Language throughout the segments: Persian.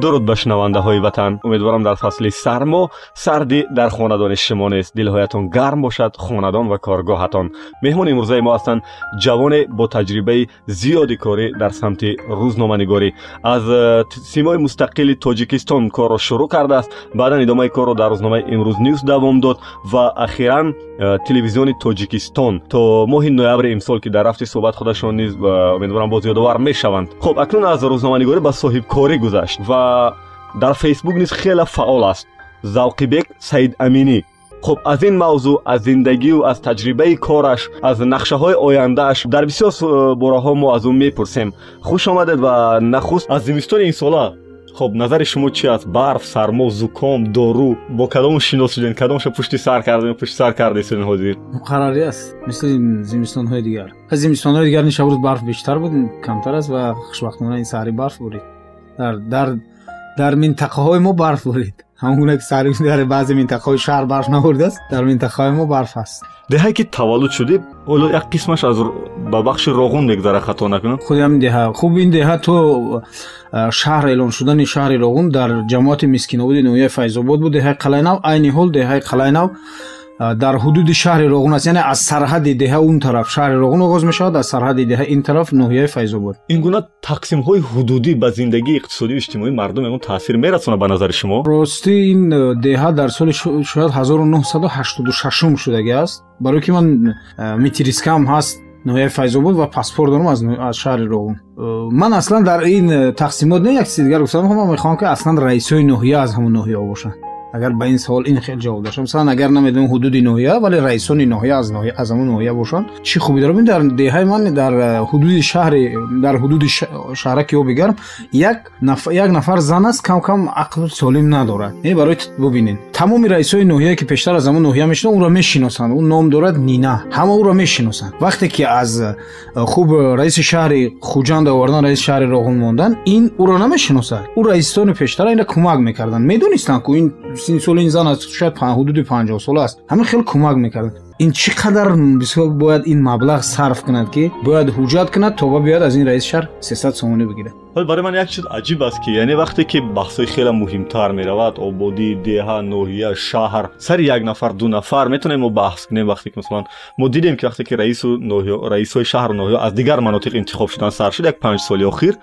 درود به شنونده های وطن. امیدوارم در فصل سرما سردی در خاندان شما نیست دلهایتان گرم باشد خاندان و کارگاهتان. مهمان امروزه ما هستند جوان با تجربه زیادی کاری در سمت روزنامه‌نگاری. از سیمای مستقل تاجیکستان کار را شروع کرده است. بعدا ادامه کار را در روزنامه امروز نیوز دوام داد و اخیرا تلویزیون تاجیکستان. تا ماه نوامبر امسال که در رفت صحبت خودشان نیز امیدوارم باز یادآور می‌شوند. خب اکنون از روزنامه‌نگاری به صاحب کاری گذشت و ва дар фейсбук низ хеле фаъол аст. Завқибек саидаминӣ хуб аз ин мавзӯъ аз зиндагию аз таҷрибаи кораш аз нақшаҳои ояндааш дар бисёр бораҳо мо аз ӯ мепурсем. Хуш омадед ва нахуст аз зимистони имсола хуб назари шумо чи аст? Барф сармо зуком дору. Бо кадом шинос шуден кадомша пушти сар кардем пушти сар кардесен ҳозир муқаррарӣ аст. Мисли зимистонҳои дигар. Зимистонҳои дигар нишаврӯз барф бештар буд камтар аст ва хушбахтона ин сари барф бурид дар минтақаҳои мо барф бурид ҳамон гуна ки сари дар баъзе минтақаҳои шаҳр барф навурдааст дар минтақаҳои мо барф аст деҳае ки таваллуд шудӣ ҳоло як қисмаш аз ба бахши роғун мегзара хато накунам худи ҳамин деҳа хуб ин деҳа то шаҳр эълон шудани шаҳри роғун дар ҷамоати мискиновуди ноҳияи файзобод буд деҳаи қалайнав айни ҳол деҳаи қалайнав дар ҳудуди шаҳри роғун аст. Яъне аз сарҳади деҳа он тараф шаҳри роғун оғоз мешавад аз сарҳади деҳа ин тараф ноҳияи файзобод ин гуна тақсимҳои ҳудудӣ ба зиндагии иқтисодию иҷтимоӣ мардум ягон таъсир мерасонад ба назари шумо? Ростӣ ин деҳа дар соли шояд 1986 шудагӣ аст. Барое ки ман митрискам ҳаст ноҳияи файзобод ва паспорт дорам аз шаҳри роғун. Ман аслан дар ин тақсимот не як чизи дигар гуфтам ман мехоҳам ки аслан раисҳои ноҳия аз ҳамон ноҳия бошанд اگر به این سوال این خیلی جواب داشت. مثلا اگر نمی‌دونم حدود نوحیه ولی رئیسان نوحیه از نوحیه از همون نوحیه باشن چی خوبی داره؟ در دهه من در حدود شهر در حدود ش... شهرک بگم یک نفر یک نفر زن است کم کم عقل سالم نداره. این برای ببینین. تمام رئیسای نوحیه که پیشتر از همون نوحیه میشن اون را می‌شناسن. اون نام دارد نینا. همه او را می‌شناسن. وقتی که از خوب رئیس شهر خوجند آوردن رئیس شهر راهون موندن این او را نمی‌شناسه. او رئیسان پیشتر اینا کمک می‌کردن. میدونستان که این соли ин зан аст шояд ҳудуди панҷоҳ сола аст. Ҳамин хеле кӯмак мекарданд ин чӣ қадар бисёр бояд ин маблағ сарф кунад ки бояд ҳуҷҷат кунад то ба биёяд аз ин раиси шаҳр сесад сомонӣ бигирад барои ман як чиз аҷиб аст ки яъне вақте ки баҳсҳои хеле муҳимтар меравад ободӣ деҳа ноҳия шаҳр сари як нафар ду нафар метавонем мо баҳс кунем вақте ки масалан мо дидем ки вақте ки раису раисҳои шаҳру ноҳиё аз дигар манотиқ интихоб шудан сар шуд як панҷ соли охир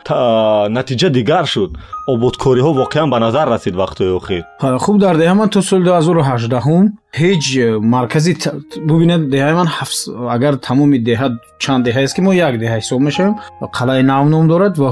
натиҷа дигар шуд ободкориҳо воқеан ба назар расид вақтҳои охир хуб дар деҳа ман то соли дуҳазору ҳаждаҳум ҳеҷ маркази бубинед деҳаи ман агар тамоми деҳа чанд деҳаест ки мо як деҳа ҳисоб мешавем қалаи нав ном дорад ва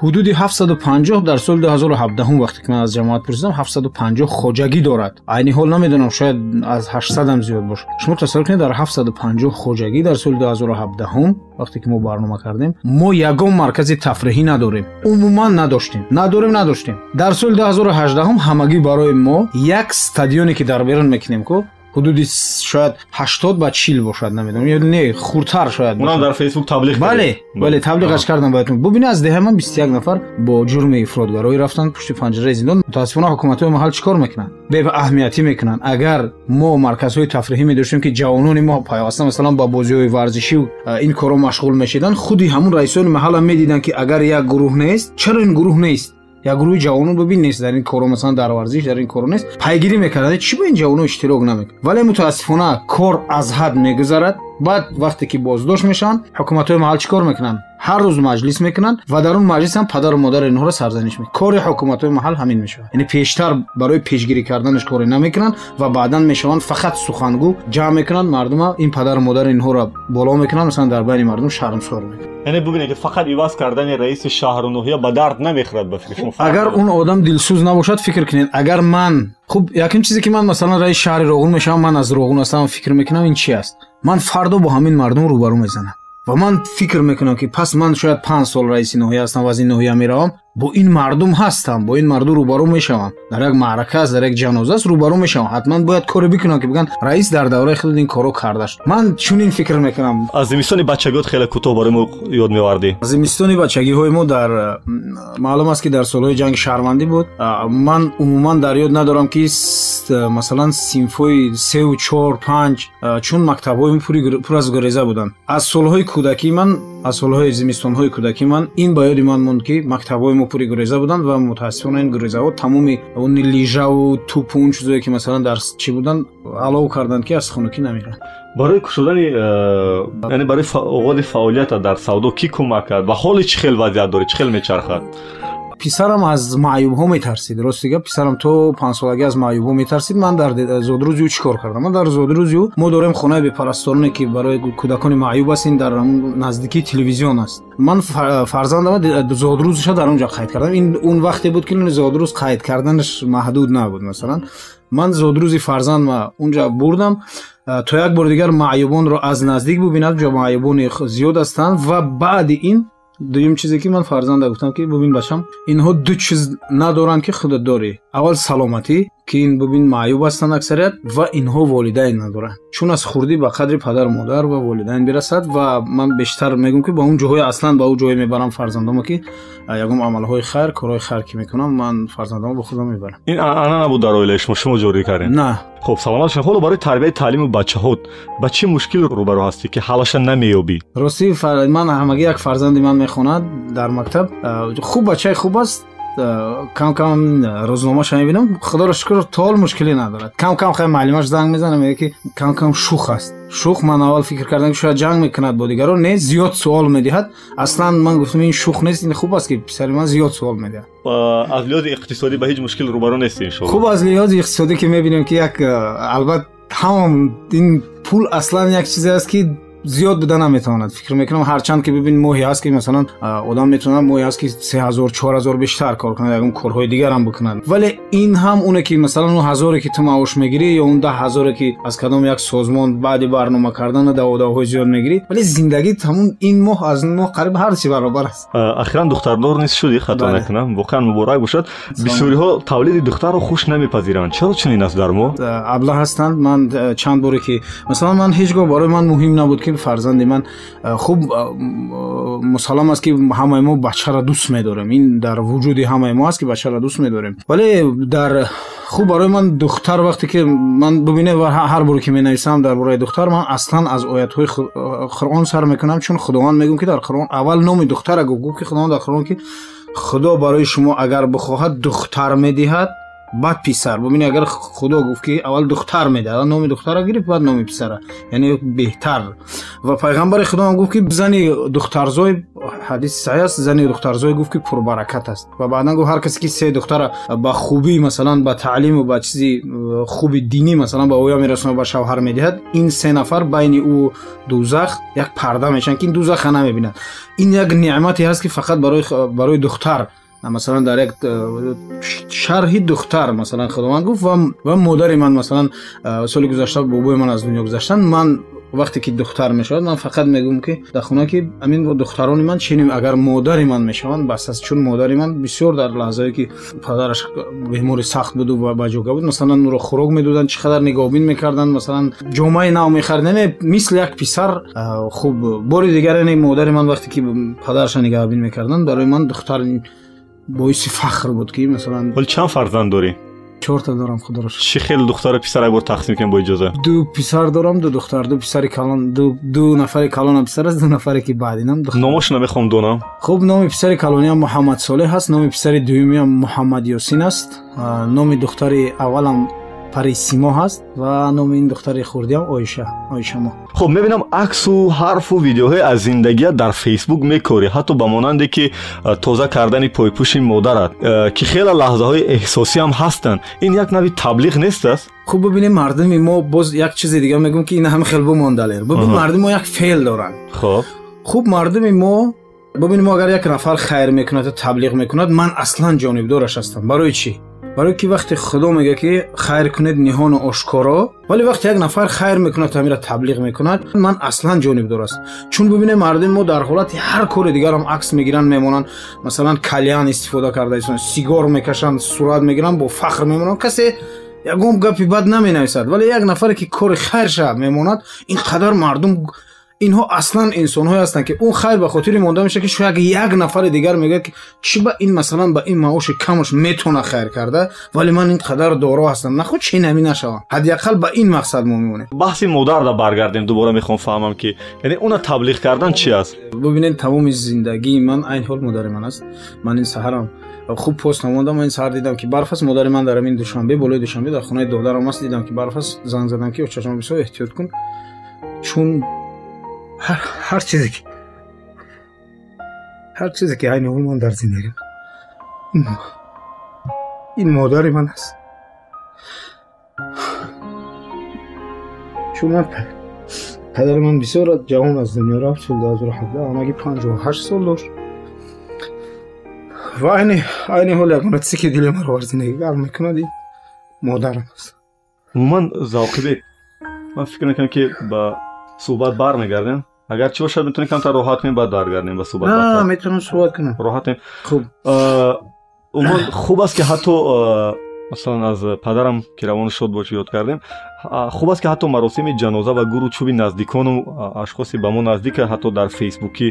ҳудуди 750 дар соли 2017 вақте ки ман аз ҷамоат пурсидам 750 хоҷагӣ дорад айни ҳол намедонам шояд аз 800 зиёд бошад шумо тасаввур кунед дар 750 хоҷагӣ дар соли 2017 вақте ки мо барнома кардем мо ягон маркази тафриҳӣ надорем умуман надоштем надорем надоштем дар соли 2018 ҳамагӣ барои мо як стадионе ки дар берун мекунем ку ҳудуди шояд ҳаштод ба чил бошад намедонам. Не хурдтар шояд онам дар фейсбук таблиғ бале бале таблиғаш кардам баятон бубинед аз деҳаи ман бисту як нафар бо ҷурми ифродгароӣ рафтанд пушти панҷараи зиндон мутаассифона ҳукуматҳои маҳал чӣ кор мекунанд беаҳамиятӣ мекунанд? Агар мо марказҳои тафриҳӣ медоштем ки ҷавонони мо пайваста масалан ба бозиҳои варзишӣ ин корро машғул мешиданд худи ҳамун раисони маҳалам медиданд ки агар як гурӯҳ нест чаро ин гурӯҳ нест як гурӯҳи ҷавонон бибин нест дар ин коро масалан дар варзиш дар ин коро нест пайгирӣ мекарданд чӣ ба ин ҷавонон иштирок намекунад вале мутаассифона кор аз ҳад мегузарад баъд вақте ки боздошт мешаванд ҳукуматҳои маҳал чӣ кор мекунанд ҳар рӯз маҷлис мекунанд ва дар он маҷлис ҳам падару модари инҳоро сарзаниш мекунанд. Кори ҳукуматҳои маҳал ҳамин мешавад. Яъне пештар барои пешгирӣ карданаш коре намекунанд ва баъдан мешаванд фақат сухангӯ ҷамъ мекунанд. Мардума ин падару модари инҳоро боло мекунанд масалан дар байни мардум шармсор мекунанд. Яъне бубинед ки фақат иваз кардани раиси шаҳру ноҳия ба дард намехӯрад ба фикри шумо. Агар он одам дилсӯз набошад фикр кунед. Агар ман хуб якин чизе ки ман масалан раиси шаҳри роғун мешавам ман аз роғун ҳастам фикр мекунам ин чи аст? Ман фардо бо ҳамин мардум рӯбарӯ мезанам و من فکر می‌کنم که پس من شاید پنج سال رئیس ناحیه هستم و از این ناحیه می‌روم. бо ин мардум ҳастам бо ин мардум рӯбарӯ мешавам дар як маърака аст дар як ҷаноза аст рӯбарӯ мешавам ҳатман бояд коре бикунам ки бигӯянд раис дар давраи худ ин корро кардашт ман чунин фикр мекунам аз зимистони бачагиот хеле кӯтоҳ барои мо ёд мевардӣ зимистони бачагиҳои мо дар маълум аст ки дар солҳои ҷанги шаҳрвандӣ буд ман умуман дар ёд надорам ки масалан синфҳои сеу чор панҷ чун мактабҳои пур аз гуреза буданд аз солҳои кӯдакӣ ман аз солҳои зимистонҳои кӯдакӣ ман ин ба ёди ман монд ки мактабҳои мо пури гуреза буданд ва мутаассифона ин гурезаҳо тамоми уни лижаву тупу он чизое ки масалан дар чӣ буданд алов карданд ки аз хунукӣ намеранд барои кушодани яъне барои оғози фаъолиятат дар савдо кӣ кӯмак кард ва ҳоле чӣ хел вазъият доред чӣ хел мечархад писарам аз маъюбҳо метарсид рости гап писарам то панҷсолагӣ аз маъюбҳо метарсид ман дар зодирӯзи ӯ чӣ кор кардам ман дар зодирӯзи ӯ мо дорем хонаи бепарастороне ки барои кӯдакони маъюб аст ин дар наздикии телевизион аст ман фарзандама зодирӯзиша дар он ҷо қайд кардам ин он вақте буд ки зодирӯз қайд карданаш маҳдуд набуд масалан ман зодирӯзи фарзандма унҷа бурдам то як бори дигар маъюбонро аз наздик бубинад ҷо маъюбони зиёд ҳастанд ва баъди ин дуюм чизе ки ман фарзанда гуфтам ки бубин бачам. Инҳо ду чиз надоранд ки худат дорӣ اول سلامتی که این ببین معیوب هستند اکثریت و اینها والدین ندارن. چون از خوردی به قدر پدر مادر و والدین برسد و من بیشتر میگم که به اون جوهای اصلا به اون جوی می‌برم فرزندامو که یگم عملهای خیر کارهای خیر که می‌کنم من فرزندامو به خودم می‌برم این انا نبود در اویل شما شما جوری کردین نه خب سوالات شما برای تربیت تعلیم بچه هات با چه مشکل روبرو هستی که حلش نمییابی راستی فر... من همگی یک فرزندی من می‌خوند در مکتب خوب بچه خوب است кам рӯзномаша мебинам худоро шукр то ҳол мушкиле надорад. Кам кам хай маълимаш занг мезана мега ки кам кам шух аст. Шух ман аввал фикр кардам ки шояд ҷанг мекунад бо дигарон не зиёд суол медиҳад. Аслан ман гуфтам ин шух нест ин хуб аст ки писари ман зиёд суол медиҳад. Аз лиҳози иқтисодӣ ба ҳеҷ мушкил рӯбарӯ нестӣ иншоалло хуб аз лиҳози иқтисодӣ ки мебинем ки як албат ҳамон ин пул аслан як чизе аст ки زیاد بده نمی‌تواند فکر می‌کنم. هرچند که ببین موهی هست که مثلا آدم می‌تونه موهی هست که 3000 4000 بیشتر کار کنه یکم کارهای دیگر هم بکنه ولی این هم اونه که مثلا اون هزاری که تو معاش می‌گیری یا اون ده هزاری که از کدام یک سازمان بعد برنامه کردن دعواداهای زیاد می‌گیری. ولی زندگی تمون این ماه از این ماه قریب هر چی برابر است. اخیرا دختردار نیست شدی خطا بله. نکنم. واقعا مبارک باشد. بسیاری ها تولید دختر رو خوش نمیپذیرند چرا چنین است در ما ابله هستند. من چند باری که مثلا من هیچگاه برای من مهم نبود که که فرزند من خوب مسلم است که همه ما بچه را دوست می‌داریم. این در وجود همه ما است که بچه را دوست می‌داریم. ولی در خوب برای من دختر وقتی که من ببینه و هر بار که می‌نویسم در برای دختر من اصلا از آیت های قرآن سر می‌کنم. چون خداوند میگم که در قرآن اول نام دختر گفت که خداوند در قرآن که خدا برای شما اگر بخواهد دختر می‌دهد баъд писар. Бубинед агар худо гуфт ки аввал духтар медиҳад. Номи духтара гирифт баъд номи писара. Яъне беҳтар. Ва пайғамбари худо ҳам гуфт ки зани духтарзой ҳадиси саҳӣ аст зани духтарзой гуфт ки пурбаракат аст. Ва баъдан гуфт ҳар касе ки се духтара ба хубӣ масалан ба таълиму ба чизи хуби динӣ масалан ба оя мерасонад ба шавҳар медиҳад ин се нафар байни ӯ дӯзах як парда мешаванд ки ин дӯзаха намебинад. Ин як неъмате ҳаст ки фақат барои духтар масалан дар як э, шарҳи духтар масалан худованд гуфт ва модари ман масалан э, соли гузашта бобои ман аз дунё гузаштанд ман вақте ки духтар мешавад ман фақат мегӯм ки дар хона ки амин духтарони ман чинем агар модари ман мешаванд бас аст чун модари ман бисёр дар лаҳзае ки падараш бемори сахт буду ва ба ҷога буд масалан нуро хӯрок медоданд чӣ қадар нигоҳбин мекарданд масалан ҷомаи нав мехаридем мисли як писар э, хуб бори дигар яне модари ман вақте ки падараша нигаҳбин мекарданд барои ман духтар боиси фахр буд ки масалан ҳол чанд фарзанд дорӣ чорта дорам худоро чӣ хел духтару писар якбор тақсим кунем бо иҷоза ду писар дорам ду духтар ду писари калон ду нафари калонам писар аст ду нафаре ки баъдинам номашона мехоҳам донам хуб номи писари калониам муҳаммад солеҳ аст номи писари дуюмиам муҳаммад ёсин аст номи духтари аввалам пари симо ҳаст ва номи ин духтари хурдиам оиша оишамо хуб мебинам аксу ҳарфу видеоҳое аз зиндагият дар фейсбук мекорӣ ҳатто ба монанде ки тоза кардани пойпӯши модарат ки хеле лаҳзаҳои эҳсосиам ҳастанд ин як нави таблиғ нест аст хуб бибинем мардуми мо боз як чизе дигар мегӯм ки ин ҳама хел бумондалер бибин мардуми мо як феъл доранд хуб хуб мардуми мо бибинем мо агар як нафар хайр мекунад таблиғ мекунад ман аслан ҷонибдораш ҳастам барои чӣ барое ки вақте худо мегӯяд ки хайр кунед ниҳону ошкоро вале вақте як нафар хайр мекунад тамира таблиғ мекунад ман аслан ҷонибдор аст чун бибинем мардуми мо дар ҳолати ҳар кори дигарам акс мегиранд мемонанд масалан кальян истифода карда сигор мекашанд сурат мегиранд бо фахр мемонанд касе ягон гапи бад наменависад вале як нафаре ки кори хайрша мемонад ин қадар мардум اینها اصلا انسان های هستند که اون خیر به خاطر مونده میشه که شاید یک نفر دیگر میگه که چی با این مثلا با این معاش کمش می‌تونه خیر کرده ولی من این اینقدر دارا هستم. نخود چی نمی نشوم حداقل با این مقصد میمونه. بحث مادر را برگردیم. دوباره می‌خوام فهمم که یعنی اون تبلیغ کردن چی است؟ ببینید تمام زندگی من این حال مادر من است. من این سحرم خوب پست نمودم این سر دیدم که برفس مادر من در این دوشنبه بالای دوشنبه در خونه دادرم است دیدم که برفس زنگ زدن که چشم بسیار احتیاط کن. چون هر, هر چیزی که هر چیزی که عین اون من در زندگی این مادر من است چون من پدر من بسیار جوان از دنیا رفت شد از رحمت همگی پنج و هشت سال داشت و این این حال یکونه چیزی که دل مرا زندگی گر می‌کنه دی مادرم است من ذوقی من فکر نکنم که با صحبت بر میگردم агар чӣ бошад метавонем камтар роҳат кунем баъд баргардем ба суҳбат метавонам суҳбат кунам роҳатем хуб. Умуман хуб аст ки ҳатто масалан аз падарам ки равони шод бошӣ ёд кардем хуб аст ки ҳатто маросими ҷаноза ва гуру чӯби наздикону ашхоси ба мо наздика ҳатто дар фейсбукӣ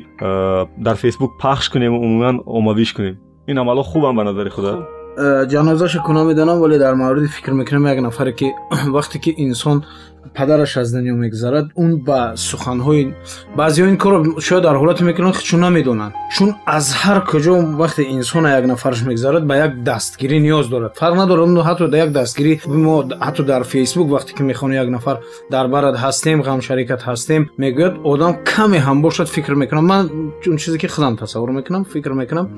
дар фейсбук пахш кунем умуман оммавиш кунем. Ин амало хубам ба назари جنازش کنا می‌دانم ولی در مورد فکر می‌کنم یک نفر که وقتی که انسان پدرش از دنیا میگذرد اون با سخنهای بعضی این کار شاید در حالت می‌کنن چون نمی‌دونن. چون از هر کجا وقتی انسان یک نفرش میگذرد به یک دستگیری نیاز دارد. فرق نداره اون حتی در یک دستگیری ما حتی در فیسبوک وقتی که می‌خوان یک نفر در برد هستیم غم شریکت هستیم می‌گوید ادم کمی هم باشد فکر می‌کنم من اون چیزی که خودم تصور می‌کنم فکر می‌کنم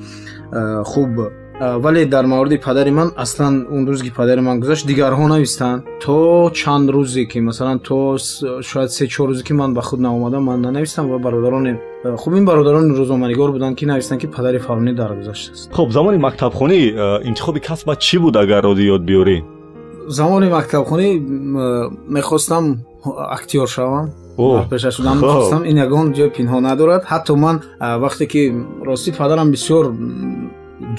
خوب вале дар мавриди падари ман аслан он рӯзе ки падари ман гузашт дигарҳо навистанд то чанд рӯзе ки масалан то шояд се чор рӯзе ки ман ба худ наомадам ман нанавистам ва бародароне хуб ин бародарони рӯзноманигор буданд ки навистанд ки падари фалонӣ даргузаштааст хуб замони мактабхонӣ интихоби касбат чӣ буд агар роди ёд биёрӣ замони мактабхонӣ мехостам актёр шавам пеша шудам мехостам ин ягон ҷои пинҳон надорад ҳатто ман вақте ки рости падарам бисёр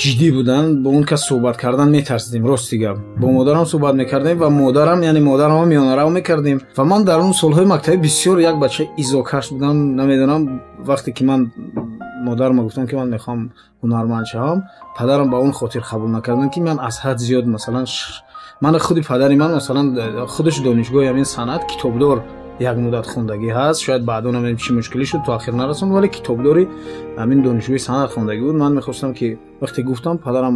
ҷиддӣ буданд бо он кас суҳбат кардан метарсидем рости гап бо модарам суҳбат мекардем ва модарам яъне модарамро миёнарав мекардем. Ва ман дар он солҳои мактабӣ бисёр як бача изокаш будам. Намедонам вақте ки ман модарам гуфтам ки ман мехоҳам ҳунарманд шавам падарам ба он хотир қабул накарданд ки ман аз ҳад зиёд масалан ман худи падари ман масалан худаш донишгоҳи ҳамин санъат китобдор یک مدت خوندگی هست. شاید بعدا نمی‌دونم چی مشکلی شد تو آخر نرسوند ولی کتاب داری همین دانشجوی سند خوندگی بود. من می‌خواستم که وقتی گفتم پدرم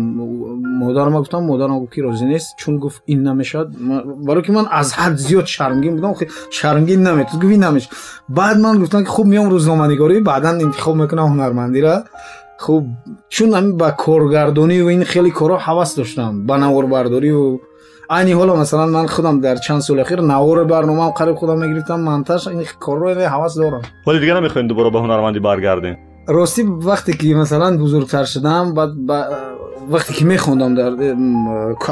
مادرم گفتم مادرم گفت که روزی نیست. چون گفت این نمی‌شد برای که من از حد زیاد شرمگین بودم. خیلی شرمگین نمیت گفت نمیشه بعد من گفتم که خوب میام روزنامه نگاری بعدا انتخاب می‌کنم هنرمندی را. خوب چون همین با کارگردانی و این خیلی کارا حواس داشتم. با نواربرداری و айни ҳоло масалан ман худам дар чанд соли ахир навори барномаам қариб худам мегирифтам монтаж ин корро ҳавас дорам вале дигар намехоҳем дубора ба ҳунармандӣ баргардем ростӣ вақте ки масалан бузургтар шудам вақте ки мехондам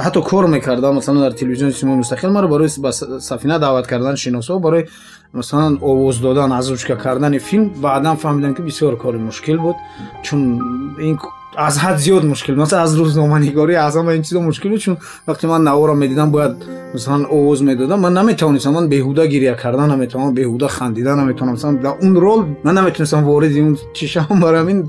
ҳатто кор мекардам масалан дар телевизиони симои мустақил маро барои ба сафина даъват кардан шиносо барои масалан овоз додан озвучка кардани филм баъдан фаҳмидам ки бисёр кори мушкил буд чун ин аз ҳад зиёд мушкил. Масалан аз рӯзноманигорӣ аз ҳама ин чизо мушкил буд чун вақте ман наворо медидам бояд масалан овоз медодам ман наметавонистам ман беҳуда гирья кардан наметавонам беҳуда хандидан наметавонам. Масалан дар он рол ман наметонистам вориди он чишам барои ҳамин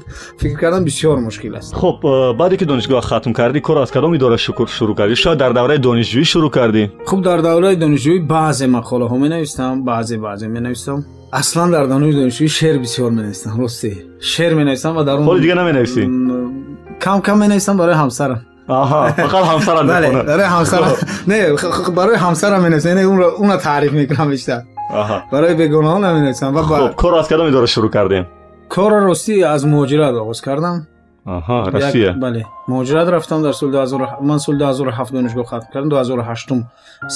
фикр кардан бисёр мушкил аст. Хуб баъде ки донишгоҳ хатм кардӣ кор аз кадом идора шурӯъ кардӣ? Шояд дар давраи донишҷӯӣ шурӯъ кардӣ? Хуб дар давраи донишҷӯӣ баъзе мақолаҳо менавистам баъзе баъзе менавистам. Аслан дар давраи донишҷӯӣ шеър бисёр менавистам росте шеър менавистам ва дар ҳоли дига наменависӣ کم کم می‌نویسم برای همسرم. آها فقط همسرم بله برای همسرم. نه برای همسرم می‌نویسم. یعنی اون رو اون رو تعریف می‌کنم بیشتر. آها. برای بیگانه ها نمی‌نویسم و خب کار از کدام اداره شروع کردیم کار روسی از مهاجرت آغاز کردم. Кардам россия. бале муҳоҷират рафтам дар соли ман соли дуҳазору ҳафт донишгоҳ хатм кардам. дуҳазору ҳаштум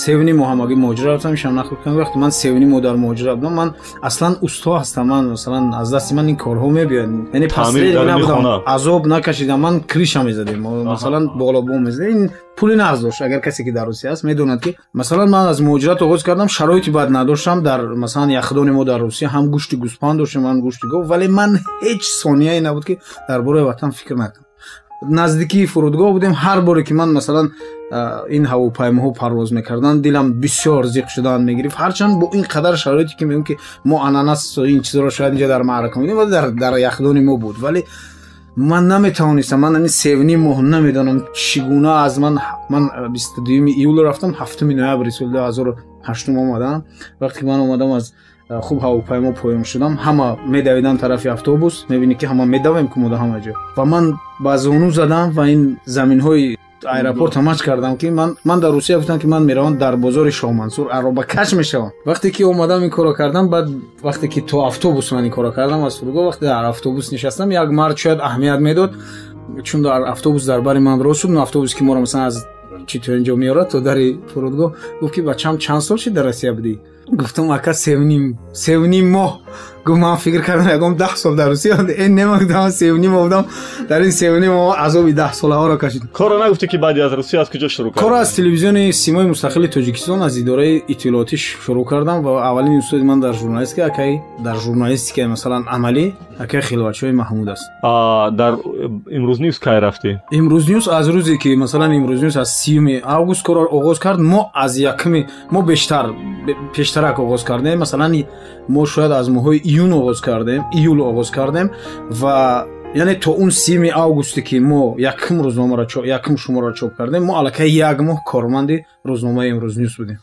севни мо ҳамагӣ муҳоҷират рафтам ишам нақл кардам. вақте ман севни мо дар муҳоҷират будам ман аслан усто ҳастам. ман масалан аз дасти ман ин корҳо мебиёд яъне пасребудам азоб накашидам. ман криша мезадем. масалан болобо мезадем پولی نذاشت اگر کسی که در روسیه است می‌دوند که مثلا من از مهاجرت آغاز کردم شرایطی بد نداشتم. در مثلا یخدان ما در روسیه هم گوشت گوسپند داشتیم هم گوشت گاو ولی من هیچ ثانیه‌ای نبود که درباره وطن فکر نکنم. نزدیکی فرودگاه بودیم. هر باری که من مثلا این هواپیما ها پرواز می‌کردن دلم بسیار زیق شدن می‌گرفت. هرچند با این قدر شرایطی که میگم که ما اناناس این چیزا رو شاید اینجا در معرکه میدیم و در در یخدان ما بود. ولی ман наметавонистам ман ани севни моҳ намедонам чӣ гуна аз ман ман бисту дуюми июл рафтам ҳафтуми ноябри соли ду ҳазору ҳаштум омадам вақте ки ман омадам аз хуб ҳавопаймо поём шудам ҳама медавидан тарафи автобус мебинӣ ки ҳама медавем кумода ҳама ҷо. Ва ман ба зону задам ва ин заминҳои аэропорт ҳамач кардам ки ман дар русия гуфтам ки ман меравам дар бозори шоҳмансур аробакаш мешавам. Вақте ки омадам ин коро кардам баъд вақте ки то автобус ман ин коро кардам аз фурудгоҳ вақте дар автобус нишастам як мард шояд аҳамият медод. Чун дар автобус дар бари ман рост шуд автобус ки моро масалан аз чи то инҷо меорад то дари фурудгоҳ гуфт ки бачам чанд сол ши дар россия будӣ гуфтам ака севним севним моҳ. Гуфт ман фикр кардам ягон даҳ сол дар русия эн нема гуфтам севним будам дар ин севним азоби даҳсолаҳоро кашид. Коро нагуфтӣ ки баъди аз русия аз куҷо шурӯъ кардам коро аз телевизиони симои мустақили тоҷикистон аз идораи иттилоотӣ шурӯъ кардам ва аввалин устоди ман дар журналистика акай дар журналистикаи масалан амалӣ акай хилватшоҳи маҳмуд аст. Дар имрӯз нюс кай рафтӣ имрӯз нюс аз рӯзе ки масалан имрӯз нюс аз сиюми август коро оғоз кард. Мо аз якми мо бештар пештарак оғоз кардем. Масалан мо шояд аз моҳҳои июн оғоз кардем июл оғоз кардем ва яъне то он сими августе ки мо якм рӯзномаро якм шуморо чоп кардем мо аллакай як моҳ корманди рӯзномаи имрӯз нюс будем.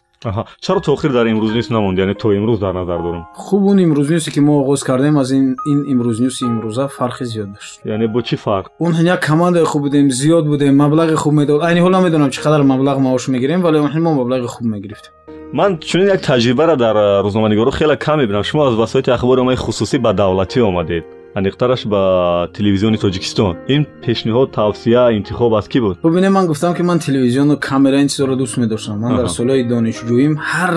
Чаро то охир дар имрӯз нюс намонд? Яъне то имрӯз дар назар дорем? Хуб он имрӯз нюсе ки мо оғоз кардем аз ин имрӯз нюси имрӯза фарқи зиёд дошт яъне бо чӣ фарқ? Он як командаи хуб будем зиёд будем маблағи хуб медод айни ҳол намедонам чӣ қадар маблағ маош мегирем вале мо маблағи хуб мегирифтем ман чунин як таҷрибаро дар рӯзноманигоро хеле кам мебинам. Шумо аз васоити ахбори омаи хусусӣ ба давлатӣ омадед аниқтараш ба телевизиони тоҷикистон. Ин пешниҳод тавсия интихоб аз кӣ буд? Бубинед ман гуфтам ки ман телевизиону камера ин чизоро дӯст медоштам. Ман дар солҳои донишҷӯим ҳар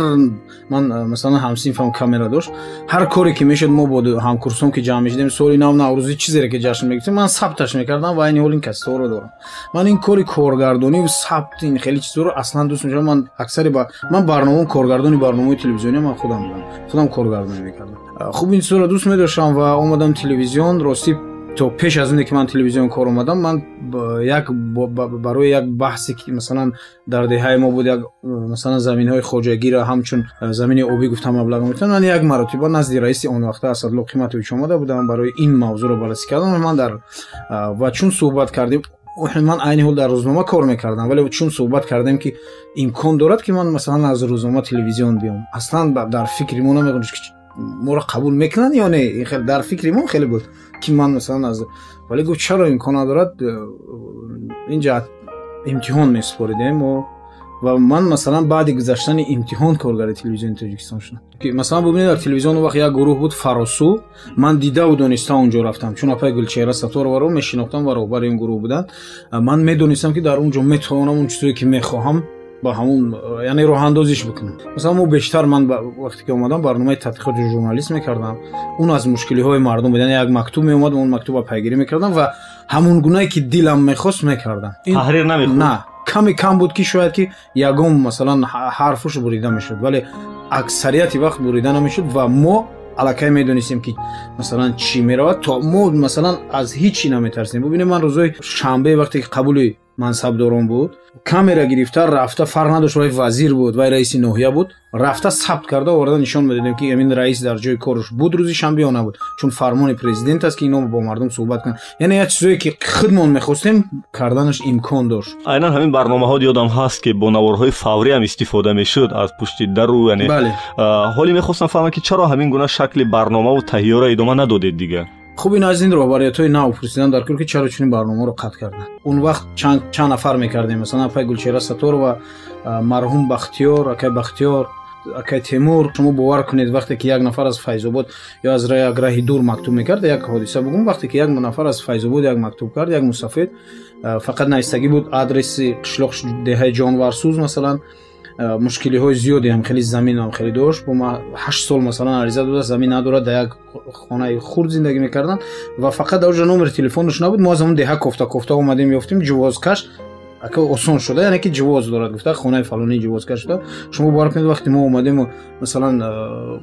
ман масалан ҳамсинфам камера дошт. Ҳар коре ки мешуд мо бо ҳамкурсон ки ҷамъ мешудем соли нав наврӯзӣ чизере ки ҷашн мегирифтем ман сабташ мекардам ва айни ҳол ин касетаҳоро дорам. Ман ин кори коргардониву сабт ин хеле чизоро аслан дӯст мешавам. Ман аксари ман барномаам коргардони барномаи телевизиония ман худам будам худам коргардонӣ мекардам хуб ин чизоро дӯст медоштам ва омадам телевизион. Ростӣ то пеш аз ине ки ман телевизион кор омадам ман як барои як баҳсе ки масалан дар деҳаи мо буд як масалан заминҳои хоҷагиро ҳамчун замини обӣ гуфтам маблағ мегирифтам ман як маротиба назди раиси он вақта асадло қиматович омада будам. Барои ин мавзӯъро баррасӣ кардам. Ман дар ва чун суҳбат кардем ман айни ҳол дар рӯзнома кор мекардам вале чун суҳбат кардем ки имкон дорад ки ман масалан аз рӯзнома телевизион биём. Аслан дар фикри мо ما را قبول می‌کنن یا نه؟ خیلی در فکر ما خیلی بود که من مثلا از ولی گفت چرا امکان ندارد اینجا امتحان میسپاریدیم و و من مثلا بعد گذشتن امتحان کارگر تلویزیون تاجیکستان شدم. که مثلا ببینید در تلویزیون وقت یک گروه بود فراسو. من دیده و دانسته اونجا رفتم. چون اپای گلچهره ستار و رو میشناختم و رهبر این گروه بودن. من می‌دونستم که در اونجا می‌تونم اون چیزی که می‌خواهم ба ҳамун яъне роҳандозиш бикунам масалан мо бештар ман вақте ки омадам барномаи тадқиқоти журналист мекардам он аз мушкилиҳои мардум буд яъне як мактуб меомад он мактубро пайгирӣ мекардам ва ҳамун гунае ки дилам мехост мекардам таҳрир намехӯ на каме кам буд ки шояд ки ягон масалан ҳарфуш бурида мешуд вале аксарияти вақт бурида намешуд ва мо аллакай медонистем ки масалан чӣ меравад то мо масалан аз ҳеҷ чӣ наметарсем бубинед ман рӯзои шанбе вақте ки қабули мансабдорон буд камера гирифта рафта фарқ надошт вай вазир буд вай раиси ноҳия буд рафта сабт карда оварда нишон медодем ки амин раис дар ҷои корш буд рӯзи шанбе ё набуд чун фармони президент аст ки ино бо мардум суҳбат кунанд яъне як чизое ки худмон мехостем карданаш имкон дошт айнан ҳамин барномаҳо ёдам ҳаст ки бо наворҳои фавриам истифода мешуд аз пушти дару яъне ҳоле мехостам фаҳмам ки чаро ҳамин гуна шакли барномаву таҳиёро идома надодед дигар Хуб ин аз ин роҳбариятҳои нав пурсидан дар кор ки чаро чунин барномаро қатъ карданд он вақт чанд нафар мекардем. Масалан акай гулчера саторова марҳум бахтиёр акай бахтиёр акай темур. Шумо бовар кунед вақте ки як нафар аз файзобод ё аз як раҳи дур мактуб мекард як ҳодиса бугум вақте ки як нафар аз файзобод як мактуб кард як мусафед фақат навистагӣ буд адреси қишлоқ деҳаи ҷонварсӯз масалан мушкилиҳои зиёде ҳам хеле заминам хеле дошт бо ҳашт сол масалан ариза дода замин надорад дар як хонаи хурд зиндагӣ мекарданд ва фақат дар оҷа номери телефонош набуд мо аз ҳамн деҳа кофта кофта омадем ёфтем ҷувозкаш ака осон шуда яъне ки ҷувоз дорад гуфта хонаи фалони ҷувозкаш шуда шумо бовар кунед вақте мо омадему масалан э,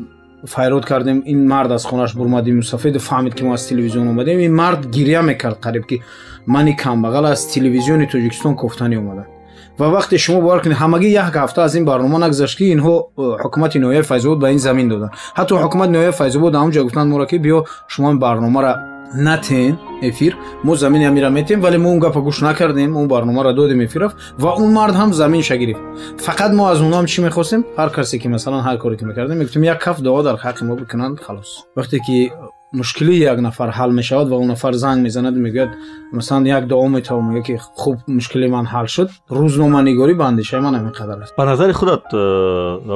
файрод кардем ин мард аз хонаш бурмади мусафеду фаҳмид ки мо аз телевизион омадем ин мард гирья мекард қариб ки мани камбағал аз телевизиони тоҷикистон кофтанӣ омада ва вақте шумо бовар кунед ҳамагӣ як ҳафта аз ин барнома нагзашт ки инҳо э, ҳукумати ноҳияи файзобод ба ин замин доданд ҳатто ҳукумати ноҳияи файзобод ҳамонҷо гуфтанд моро ки биё шумо ин барномаро натен эфир мо замини амира метем вале мо он гапа гӯш накардем он барномаро додем эфиров ва он мард ҳам заминша гирифт фақат мо аз онҳам чӣ мехостем ҳар касе ки масалан ҳар коре ки мекардем мегуфтем як каф дуо дар ҳаққи мо бикунанд халос вақте ки مشکلی یک نفر حل می شود و اون نفر زنگ می زند می‌گوید مثلا یک دعا می تو میگه که خوب مشکلی من حل شد روزنامه نگاری به اندیشه من همینقدر است. به نظر خودت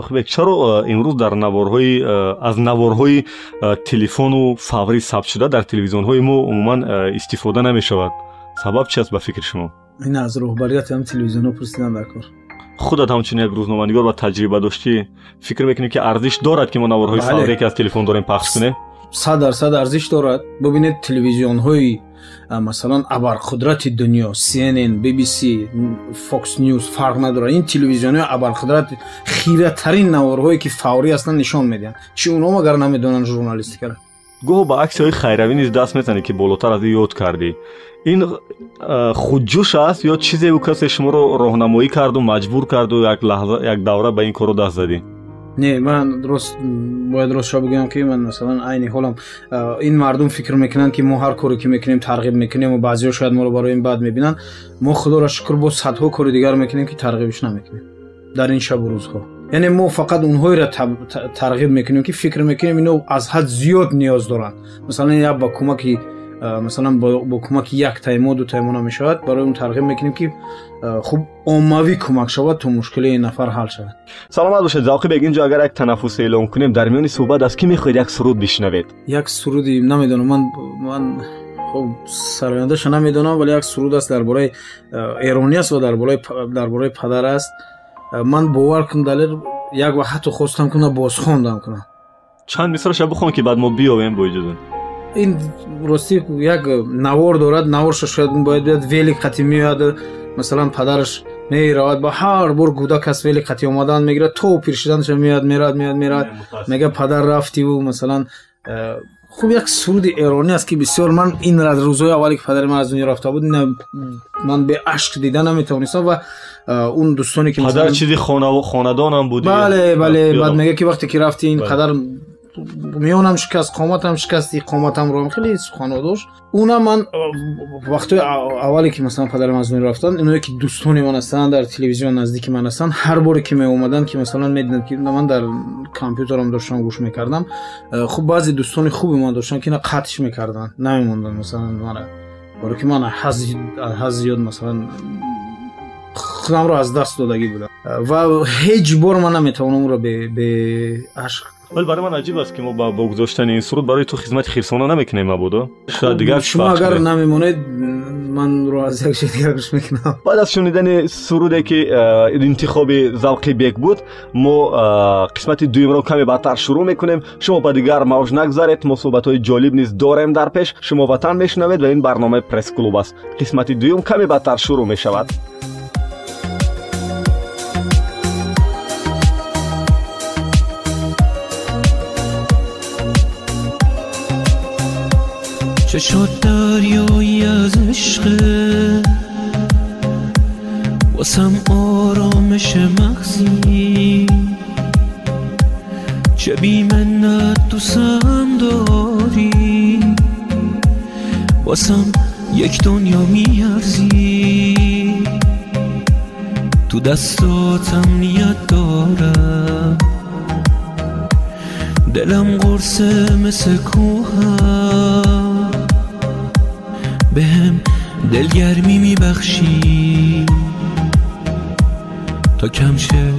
خب چرا امروز در نوارهای از نوارهای تلفن و فوری ثبت شده در تلویزیون های ما عموما استفاده نمی شود سبب چی است به فکر شما؟ این از رهبریت هم تلویزیون رو در کار. خودت همچنین یک روزنامه‌نگار با تجربه داشتی. فکر می‌کنی که ارزش دارد که ما نوارهای بله. فوری که از تلفن داریم پخش کنیم؟ Сад дарсад арзиш дорад. Бубинед телевизионҳои масалан абарқудрати дунё cnn bbc fox news фарқ надорад. Ин телевизионҳои абарқудрат хиратарин наворҳое ки фаврӣ ҳастанд нишон медиҳанд. Чи онҳо магар намедонанд журналистикара гоҳо ба аксиҳои хайравӣ низ даст мезанӣ ки болотар аз ин ёд кардӣ. Ин худҷӯш аст ё чизе бу касе шуморо роҳнамоӣ карду маҷбур карду як давра ба ин коро даст задӣ не ман дуруст бояд ростшо бигӯям ки ман масалан айни ҳолам ин мардум фикр мекунанд ки мо ҳар коре ки мекунем тарғиб мекунем баъзеҳо шояд моро барои ин бад мебинанд мо худоро шукр бо садҳо кори дигар мекунем ки тарғибш намекунем дар ин шабу рӯзҳо яъне мо фақат онҳоеро тарғиб мекунем ки фикр мекунем ино аз ҳад зиёд ниёз доранд масалан як مثلا با, با کمک یک تایما دو تایما نمی‌شود برای اون ترغیب می‌کنیم که خوب اوموی کمک شود تو مشکل این نفر حل شود. سلامت باشید. زاقی بگین جو اگر یک تنفس اعلام کنیم در میانی صحبت از کی می‌خواید یک سرود بشنوید. یک سرودی نمی‌دونم. من من خب سرایندهش نمی‌دونم ولی یک سرود است در درباره ایرانی است و درباره درباره پدر است. من باور کنم دلیل یک وقت خواستم کنه باز خواندم کنم. چند مثالش بخون که بعد ما بیاویم با اجازه ин ростӣ як навор дорад наворша шояд бояд биёд вели қатӣ меояд масалан падараш меравад ба ҳар бор кӯдак аз вели қатӣ омадан мегирад то пиршиданша меояд меравад меояд меравад мега падар рафтиву масалан э, хуб як суруди эронӣ аст ки бисёр ман ин рӯзҳои аввале ки падари ман аз дунё рафта буд ман беашк дида наметавонистам ва э, он дӯстоне ки падар чизи хонадонам буд бале бале میونم شکست قامتم شکست قامتم رو خیلی سخانه داشت اونم من وقتی اولی که مثلا پدرم از من رفتن اینو که دوستان من هستن در تلویزیون نزدیک من هستن هر بار که می اومدن که مثلا می‌دیدن که من در کامپیوترم داشتم گوش می‌کردم خب بعضی دوستان خوبی من داشتن که اینا قطعش می‌کردن نمیموندن مثلا من برای که من از زیاد مثلا خودم رو از دست دادگی بودم. و هیچ بار من نمی‌تونم اون رو به عشق ӯро беашқ вале барои ман аҷиб аст ки мо ба гузоштани ин суруд барои ту хизмати хирсона намекунем мабудо шояд дигар шумо агар намемонед манро аз як ши дигар гӯш мекунам баъд аз шунидани суруде ки э, интихоби завқи бек буд мо э, қисмати дуюмро каме баъдтар шурӯъ мекунем шумо ба дигар мавж нагзаред мо суҳбатҳои ҷолиб низ дорем дар пеш шумо ватан мешунавед ва ин барномаи пресс-клуб аст қисмати дуюм каме баъдтар шурӯъ мешавад چه شد دریایی از عشقه واسم آرامش مغزی. چه بی منت دوستم داری؟ واسم یک دنیا میارزی. تو دستاتم نیت دارم. دلم قرصه مثل کوهم. بهم دلگرمی میبخشی. تا کم شه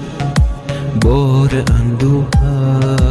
بار اندوهم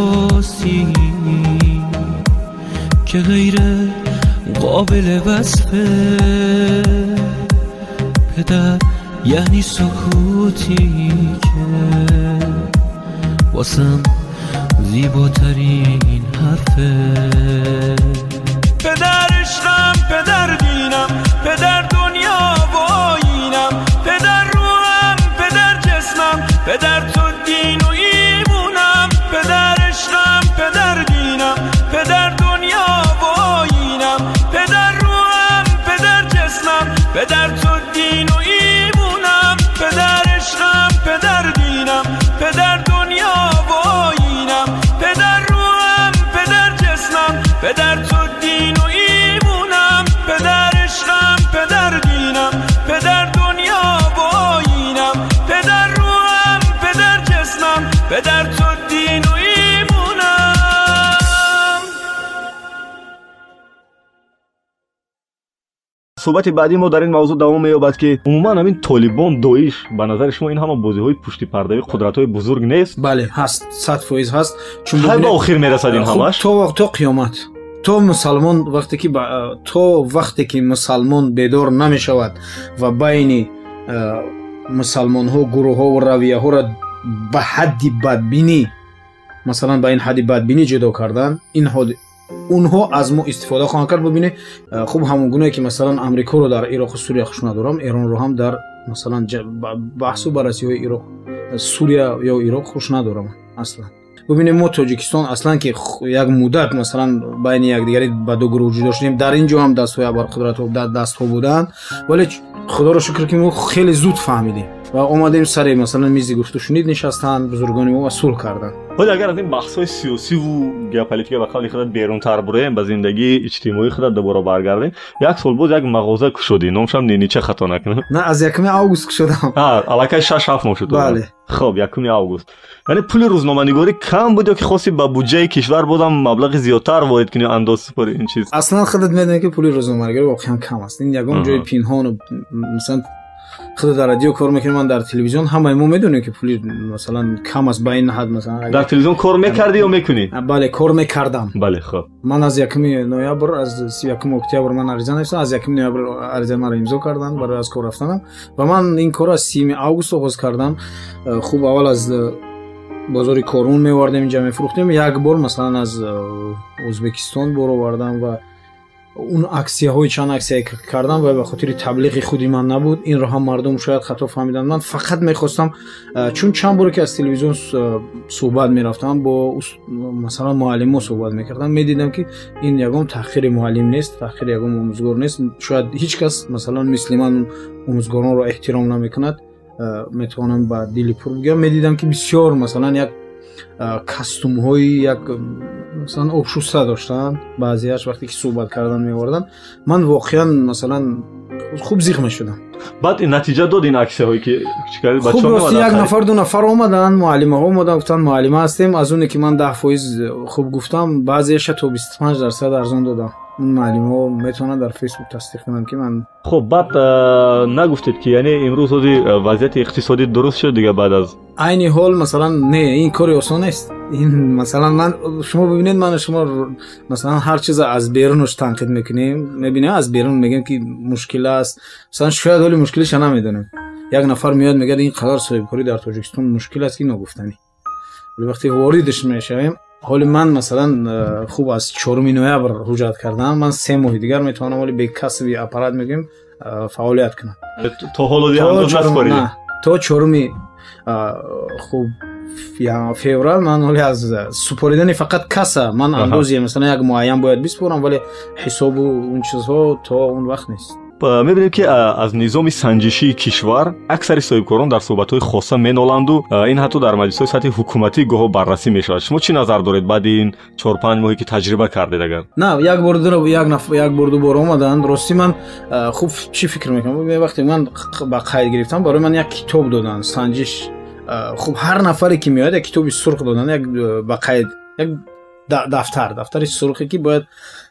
احساسی که غیر قابل وصفه. پدر یعنی سکوتی که واسم زیباترین حرفه. پدر عشقم پدر دینم پدر دنیا وایینم پدر روحم پدر جسمم پدر تو دین پدر تو دین و ایمونم суҳбати баъди мо дар ин мавзӯъ давом меёбад ки умуман ҳамин толибон доиш ба назари шумо ин ҳама бозиҳои пуштипардави қудратҳои бузург нест бале ҳаст сад фоиз ҳаст чун ҳай ба бубинед, охир мерасад ин хуб, ҳамаш то вақ- то қиёмат то мусалмон вақте ки ба- то вақте ки мусалмон бедор намешавад ва байни а, мусалмонҳо гурӯҳҳо равияҳоро ба ҳадди бадбинӣ масалан ба ин ҳадди бадбинӣ ҷудо кардан ин ҳод- онҳо аз мо истифода хоҳанд кард бубинед а, хуб ҳамон гуное ки масалан амрикоро дар ироқу сурия хуш надорам эронро ҳам дар масалан ҷа- ба- баҳсу баррасиҳои ироқ сурия ё ироқ хуш надорам аслан бубинем мо тоҷикистон аслан ки х- як муддат масалан байни якдигари ба ду гурӯҳ ҷудо шудем дар ин ҷо ҳам дастҳои абарқудратҳо да- дастҳо буданд вале ч- худоро و اومدیم سر مثلا میز گفتش نید نشستن بزرگان ما وصول صلح کردن. خود اگر از این بحث های سیاسی و گیوپلیتیک به خالی خود بیرون تر بریم به زندگی اجتماعی خود دوباره برگردیم یک سال بود یک مغازه کشودی نامش هم نینی چه خطا نکنه؟ نه از یکم آگوست کشودم ها الکی 6 7 ماه شد. بله. خب یکم آگوست. یعنی پول روزنامه‌نگاری کم بود که خاصی با بودجه کشور بودم مبلغ زیاتر وارد کنی انداز سپر این چیز؟ اصلا خودت می‌دونی که پول روزنامه‌نگاری واقعا کم است. این یگون جای پنهان و مثلا худат дар радио кор мекунем ман дар телевизион ҳамаи мо медонем ки пули масалан кам аст ба ин ҳад масалан агар- дар телевизион кор мекардӣ ё мекунӣ бале кор мекардам бале хоб ман аз якуми ноябр аз си якуми октябр ман ариза нависам аз якуми ноябр аризаи маро имзо карданд барои аз кор рафтанам ва ман ин корро аз сими август оғоз кардам Э, хуб аввал аз э, бозори корун меовардем инҷа мефурӯхтем як бор масалан аз э, ӯзбекистон боровардам ва اون اکسیه چند اکسیه که کردم و به خاطر تبلیغ خودی من نبود این رو هم مردم شاید خطا فهمیدن. من فقط می‌خواستم چون چند بار که از تلویزیون صحبت می‌رفتم با مثلا معلم صحبت می‌کردم می‌دیدم که این یکم تاخیر معلم نیست تاخیر یکم آموزگار نیست. شاید هیچ کس مثلا مثل من آموزگاران را احترام نمی‌کند. می‌توانم با دلی پر بگم. می‌دیدم که بسیار مثلا یک кастумҳои як масалан обшуста доштанд баъзеаш вақте ки суҳбат кардан меоварданд ман воқеан масалан хуб зиқ мешудам بعد این نتیجه داد این عکس هایی که خوب راستی یک نفر دو نفر اومدن معلمه ها اومدن گفتن معلمه هستیم. از اونی که من 10 فیز خوب گفتم بعضیش تو 25 درصد ارزان دادم. اون معلم ها می‌تونن در فیسبوک تصدیق کنن که من خب بعد نگفتید که یعنی امروز وضعیت اقتصادی درست شد دیگه بعد از عین حال مثلا نه این کاری آسان نیست. این مثلا من شما ببینید من شما مثلا هر چیز از بیرونش تنقید می‌کنیم. می‌بینیم از بیرون میگیم که مشکل است. مثلا شاید حل مشکلش نمی‌دونم یک نفر میاد میگه این قرار صاحبکاری در تاجیکستان مشکل است اینو گفتنی. ولی وقتی واردش می‌شویم حال من مثلا خوب از 4 نوامبر رجعت کردم من سه ماه دیگر می‌تونم ولی به کسی بی اپارات میگیم فعالیت کنم. تا حالا دیگه نه تا 4 خوب یا فوریه من ولی از سپریدن فقط کسا من اندازه مثلا یک معین باید بیسپورم ولی حساب و اون چیزها تا اون وقت نیست. А, мебинем ки а, аз низоми санҷишии кишвар аксари соҳибкорон дар суҳбатҳои хоса меноланду. А, ин ҳатто дар маҷлисҳои сатҳи ҳукуматӣ гоҳо баррасӣ мешавад. Шумо чӣ назар доред? Баъди ин чор-панҷ моҳе ки таҷриба кардед агар. На як бор як бор дубора омаданд рости ман хуб чӣ фикр мекунам? Вақте ман ба қайд гирифтам? Барои ман як китоб доданд санҷиш. Хуб ҳар нафаре ки меояд як китоби сурх доданд як ба қайд як دفتر. دفتری سرخی که باید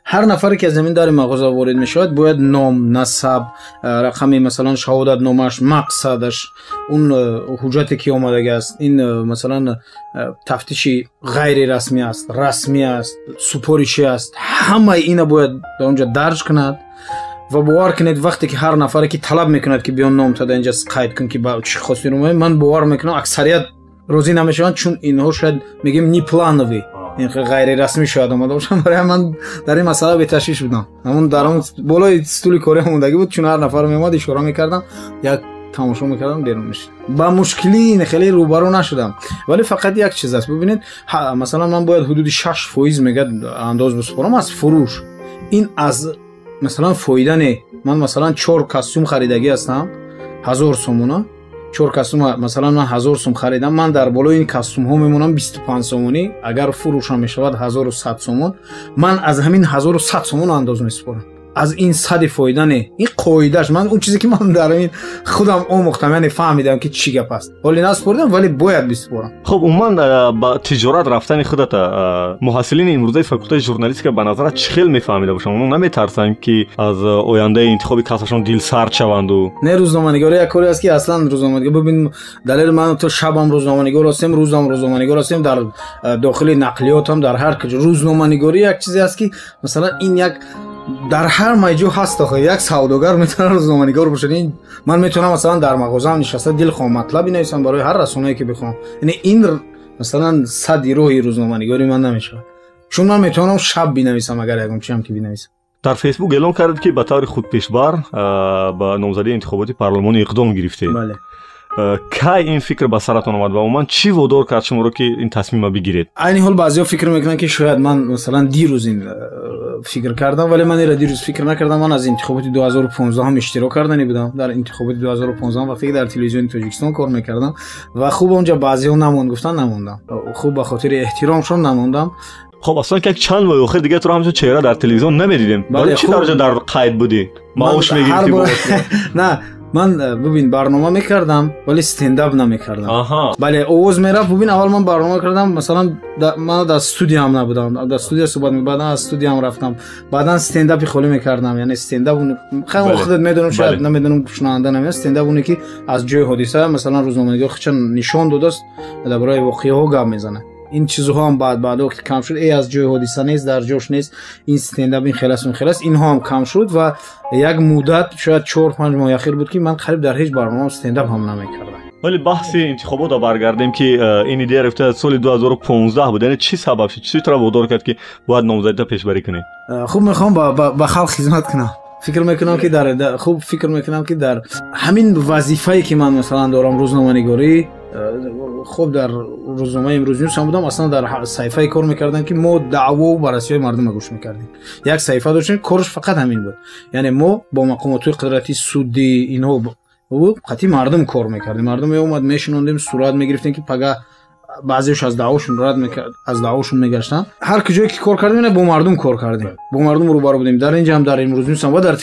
هر نفری که از زمین داری مغازه وارد می شود باید نام نسب رقمی مثلا شهادت نامش مقصدش اون حجاتی که اومده است. این مثلا تفتیشی غیر رسمی است رسمی است سپوریشی است. همه اینا باید در اونجا درج کند و باور کنید وقتی که هر نفری که طلب می‌کند که بیان نام تا اینجا قید کن که با چی خواستی رو من باور می‌کنم اکثریت روزی نمی‌شوند چون اینها شاید میگیم نی پلانوی این غیر رسمی شاید اومده باشم. برای من در این مسئله به تشویش بودم. همون در اون بالای استول کره موندگی بود. چون هر نفر میومد اشورا می‌کردم. یک تماشا می‌کردم بیرون می‌شد با مشکلی خیلی روبرو نشدم. ولی فقط یک چیز است. ببینید مثلا من باید حدود 6 فویز میگه انداز بسپارم. از فروش. این از مثلا فایده نه من مثلا 4 کاستوم خریدگی هستم. هزار سومونه. Чор костюм масалан ман ҳазор сум харидам ман дар болои ин костюмҳо мемонам бисту панҷ сомонӣ. Агар фурӯшам мешавад ҳазору сад сомон ман аз ҳамин ҳазору сад сомон андоз месупорам از این صد فایدن این قویدهش من اون چیزی که من در این خودم اون یعنی فهمیدم که چی گپ است ولی نسپردم ولی باید بسپارم خب من با تجارت رفتن خودت محصلین امروزه فاکولته ژورنالیستیکا به نظر چخیل میفهمیده باشم؟ اونا نمیترسن که از آینده انتخاب کسشون دیل سرد شوند و نه روزنامه‌نگاری یک کاری است که اصلا روزنامه‌نگاری ببین دلیل من تو شبم روزنامه‌نگار هستم روزم روزنامه‌نگار هستم در داخل نقلیات هم در هر کجا. روزنامه‌نگاری یک چیزی است که مثلا این یک дар ҳар майҷо ҳаст охо як савдогар метавонад рӯзноманигор бошад ман метавонам масалан дар мағозаам нишаста дил хоҳам матлаб бинависам барои ҳар расонае ки бихоҳам яъне ин масалан сади роҳи рӯзноманигори ман намешавад чун ман метавонам шаб бинависам агар ягон чиам ки бинависам дар фейсбук эълон кардед ки ба таври худпешбар ба номзадии интихоботи парлумонӣ иқдом гирифтед кай ин фикр ба саратон омад ва умуман чӣ водор кард шуморо ки ин тасмима бигиред айни ҳол баъзеҳо фикр мекунанд ки шояд ман масалан дирӯз ин фикр кардам вале ман ира дирӯз фикр накардам ман аз интихоботи 2015 иштирок кардани будам дар интихоботи 2015 вақте ки дар телевизиони тоҷикистон кор мекардам ва хуб онҷа баъзеҳо намонд гуфтан намондам хуб ба хотири эҳтиромшон намондам хоб аслан як чанд моҳи охир дига туро ҳамчун чеҳра дар телевизион намедидем чӣ дароҷа дар қайд будӣ маош мегирифти на ман э, бубин барнома мекардам вале стендап намекардам бале овоз мерафт бубин аввал ман барнома мекардам масалан ман дар студиям набудам дар студия суҳбат баъдан аз студиям рафтам баъдан стендапи холӣ мекардам яъне стендап хеле худат медонам шояд намедонам шунаванда намеяд стендап оне ки аз ҷои ҳодиса масалан рӯзноманигор хича нишон додааст дар бораи воқеаҳо гап мезанад این چیزها هم بعد بعد وقت کم شد ای از جای حادثه نیست در جوش نیست. این استنداپ این خلاص اون خلاص اینها هم کم شد و یک مدت شاید 4 5 ماه اخیر بود که من قریب در هیچ برنامه استنداپ هم نمی‌کردم. ولی بحث انتخابات خب، برگردیم که این ایده رفته از سال 2015 بود. یعنی چی سبب شد؟ چی تو وادار کرد که باید نامزدی پیش بری کنی؟ خوب می‌خوام به خلق خدمت کنم. فکر می‌کنم که در, در خوب فکر می‌کنم که در همین وظیفه‌ای که من مثلا دارم روزنامه‌نگاری хуб дар рӯзномаи имрӯзи нусам будам. Аслан дар саҳифае кор мекардам ки мо даъвову баррасиҳои мардума гӯш мекардем. Як саҳифа доштем корш фақат ҳамин буд. Яъне мо бо мақомотҳои қудрати судӣ инҳо қатъи мардум кор мекардем. Мардум меомад мешинондем сурат мегирифтем ки пага баъзеаш аз даъвошун рад аз даъвошун мегаштанд ҳар куҷое ки кор кардем бо мардум кор кардем. Бо мардум рӯбаро будем. Дар инҷа ҳам дар имрӯзи нусам ва дар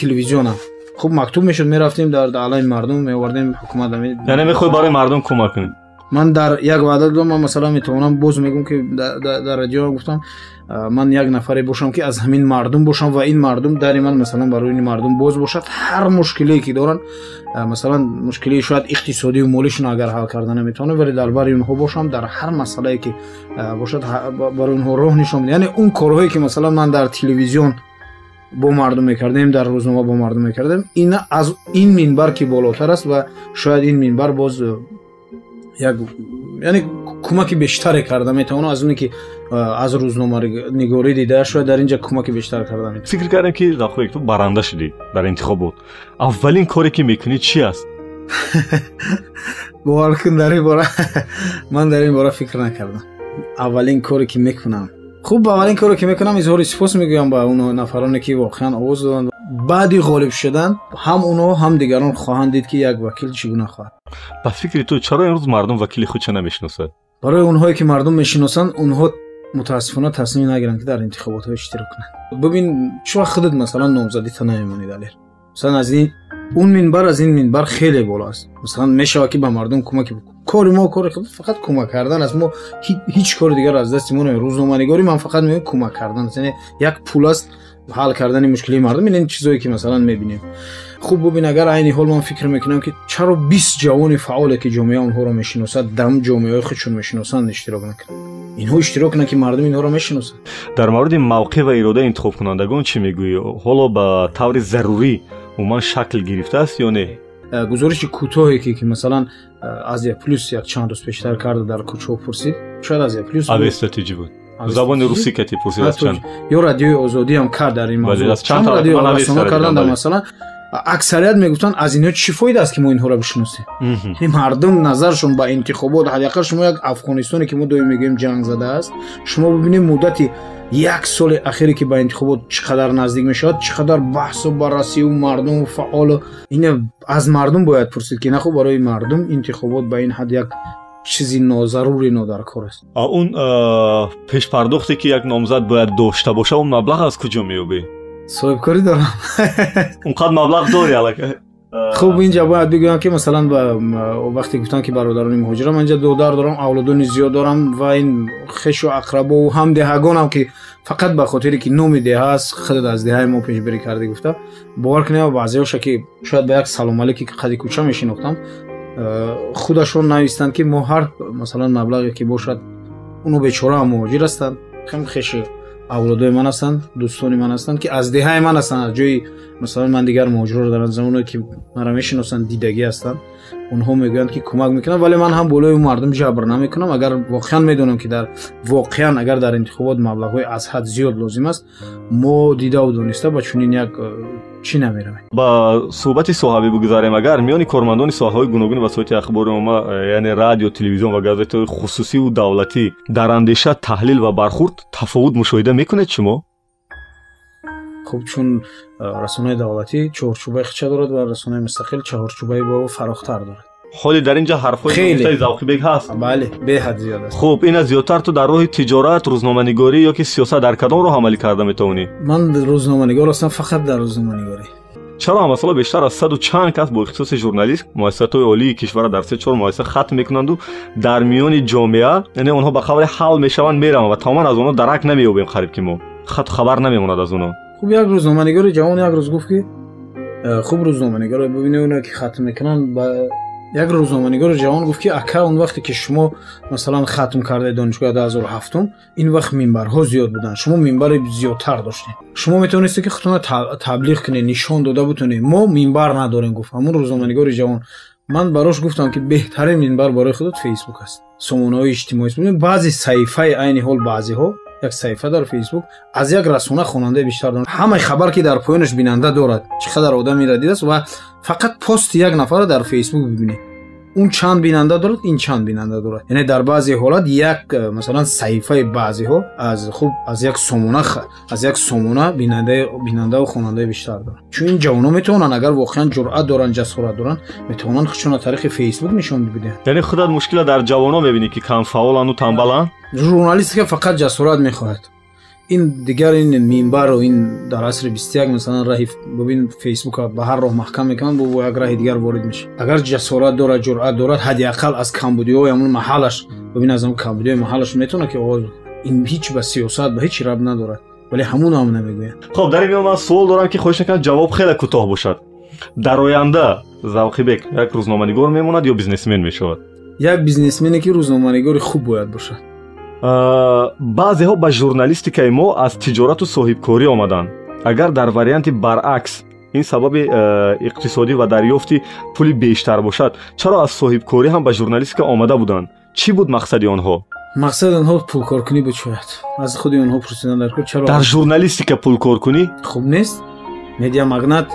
خب مکتوب می‌شد می‌رفتیم در علی مردم میوردیم حکومت می یعنی می‌خوای برای مردم کمک کنی؟ من در یک وعده دادم من مثلا می‌تونم بوز میگم که در, در رادیو گفتم من یک نفری باشم که از همین مردم باشم و این مردم در من مثلا برای این مردم بوز باشد. هر مشکلی که دارن مثلا مشکلی شاید اقتصادی و مالیشون اگر حل کردن می‌تونه ولی در برای اونها باشم در هر مسئله که باشد برای اونها راه نشون یعنی اون کارهایی که مثلا من در تلویزیون бо мардум мекардем дар рӯзнома бо мардум мекардем. Ин аз ин минбар ки болотар аст ва шояд ин минбар боз як яъне кӯмаки бештаре карда метавонам аз оне ки аз рӯзноманигорӣ дида шояд дар ин ҷа кӯмаки бештар карда метавонам. Фикр кардем ки захоек ту баранда шудӣ дар интихобот. Аввалин коре ки мекунӣ чӣ аст? Бовар кун дар ин бора ман дар ин бора фикр накардам. Аввалин коре ки мекунам خوب به عمل کارو که می‌کنم اظهار سپاس می‌گویم به اون نفرانی که واقعا آواز دادن. بعدی غالب شدن هم اونا هم دیگران خواهند دید که یک وکیل چگونه خواهد. با فکر تو چرا امروز مردم وکیل خود چه نمی‌شناسند برای اونهایی که مردم می‌شناسند اونها متاسفانه تصمیم نگیرند که در انتخابات ها اشتراک کنند. ببین چه خودت مثلا نامزدی تا نمیمونید علیر مثلا از این اون منبر از این منبر خیلی بالاست. مثلا میشه که به مردم کمک بکن. мардум кӯмаке кори мо кори фақат кӯмак кардан аст мо ҳеҷ кори дигар аз дасти мо намед рӯзноманигорӣ ман фақат меоем кӯмак кардан аст яъне як пул аст ҳал кардани мушкилии мардум ин чизое ки масалан мебинем хуб бубин агар айни ҳол ман фикр мекунам ки чаро бист ҷавони фаъоле ки ҷомеа онҳоро мешиносад дар ҷомеаҳои худшон мешиносанд иштирок накунад инҳо иштирок кунанд ки мардум инҳоро мешиносанд дар мавриди мавқеъ ва иродаи интихобкунандагон чӣ мегӯӣ ҳоло ба таври зарурӣ умуман шакл гирифтааст ё не Э, гузориши кӯтоҳе ки масалан э, азия плюс як чанд рӯз пештар карда дар кӯчаҳо пурсид. Шояд азия плюс авестатиҷи буд. Забони русӣ кати пурсидачанд ё радиои озодиам кард дар ин мавзӯъ. кардан дар масалан аксарият мегуфтанд аз инҳо чӣ фоида аст ки мо инҳоро бишиносем? Мардум назаршон ба интихобот ҳадақал шумо як афғонистоне ки мо доим мегӯем ҷанг задааст шумо бибинед муддати як соли ахире ки ба интихобот чӣ қадар наздик мешавад чӣ қадар баҳсу баррасиву мардуму фаъолу ин аз мардум бояд пурсид ки нахуб барои мардум интихобот ба ин ҳад як чизи нозарури нодаркор аст он пешпардохте ки як номзад бояд дошта боша он маблағ аз куҷо меёбӣ соҳибкорӣ дорам он қадр маблағ дорӣ аллакай хуб инҷа бояд бигӯям ки масалан вақте гуфтам ки бародарони муҳоҷирам ман инҷа додар дорам авлодони зиёд дорам ва ин хешу ақрабову ҳам деҳагонам ки фақат ба хотире ки номи деҳа аст худат аз деҳаи мо пешбарӣ карда гуфта. Бовар кунед баъзеҳоша ки шояд ба як саломалики қади кӯча мешинохтам худашон навистанд ки мо ҳар масалан маблағе ки бошад уно бечораам муҳоҷир ҳастанд хем хеши авлодои ман ҳастанд дӯстони ман ҳастанд ки аз деҳаи ман ҳастанд аз ҷои масалан ман дигар муҳоҷирро дарам замоне ки маро мешиносанд дидагӣ ҳастанд اونها می‌گویند که کمک می‌کنند ولی من هم بالای مردم جبر نمی‌کنم. اگر واقعا می‌دونم که در واقعا اگر در انتخابات مبلغ های از حد زیاد لازم است ما دیده و دونسته با چنین یک چی نمیرم با صحبت صحابی بگذاریم. اگر میان کارمندان ساحهای و وسایت اخبار ما یعنی رادیو تلویزیون و گازت خصوصی و دولتی در اندیشه تحلیل و برخورد تفاوت مشاهده می‌کنید شما خب چون رسانه دولتی چهارچوبه خچه دارد و رسانه مستقل چهارچوبه با فراختر دارد. خودی در اینجا حرفای خیلی. ذوقی بگ هست. بله به حد زیاد است. خب این از زیادتر تو در راه تجارت روزنامه‌نگاری یا که سیاست در کدام رو عملی کرده می‌تونی من روزنامه‌نگار هستم فقط در روزنامه‌نگاری. چرا هم؟ مثلا بیشتر از صد و چند کس با اختصاص ژورنالیست مؤسسات عالی کشور در سه چهار مؤسسه ختم می‌کنند و در میان جامعه یعنی اونها به خبر حل می‌شوند میرم و تمام از اونها درک نمییابیم خریب که ما. خط خبر نمیموند از اونها خوب یک روزنامه‌نگار جوان یک روز گفت که خوب روزنامه‌نگار ببینه اونا که ختم می‌کنن با یک روزنامه‌نگار جوان گفت که اکا اون وقتی که شما مثلا ختم کرده دانشگاه 2007 این وقت منبرها زیاد بودن. شما منبر زیادتر داشتین. شما می‌تونید که خودتون تبلیغ کنه نشان داده بتونید ما منبر نداریم گفت. همون روزنامه‌نگار جوان من براش گفتم که بهترین منبر برای خودت فیسبوک است. سمونه های اجتماعی بعضی صحیفه عین حال بعضی ها یک صفحه در فیسبوک از یک رسونه خواننده بیشتر دارد همه خبر که در پایانش بیننده دارد چقدر آدم را است؟ و فقط پست یک نفر در فیسبوک ببینید. اون چند بیننده دارد این چند بیننده دارد. یعنی در بعضی حالات یک مثلا صحیفه بعضی ها از خوب از یک سومونه خ... از یک سومونه بیننده بیننده و خواننده بیشتر دارن. چون این می‌تونن اگر واقعا جرأت دارن جسارت دارن می‌تونن خودشون از طریق فیسبوک نشون بدن. یعنی خودت مشکل در جوانا می‌بینی که کم فعالن و تنبلن؟ ژورنالیست که فقط جسارت این دیگر این مینبر و این در عصر 21 مثلا راهی ببین فیسبوک به هر راه محکم می‌کنن با یک راه دیگر وارد میشه. اگر جسارت دارد جرأت دارد حداقل از کمبودی های همون محلش. ببین از همون کمبودی محلش می‌تونه که آقا این هیچ با سیاست به هیچ رب ندارد. ولی همون هم نمی‌گوین. خب در این من سوال دارم که خوش نکرد جواب خیلی کوتاه باشد. در آینده زوقی بک یک روزنامه‌نگار میموند یا بیزنسمن می‌شود؟ یک بیزنسمنی که روزنامه‌نگار خوب باید باشد баъзеҳо ба журналистикаи мо аз тиҷорату соҳибкорӣ омаданд. Агар дар варианти баръакс ин сабаби иқтисодӣ ва дарёфти пули бештар бошад чаро аз соҳибкорӣ ҳам ба журналистика омада буданд? Чӣ буд мақсади онҳо? Мақсади онҳо пулкоркунӣ буд шояд аз худи онҳо пурсидан чаро дар журналистика пулкоркунӣ? Хуб нест. Медиа магнат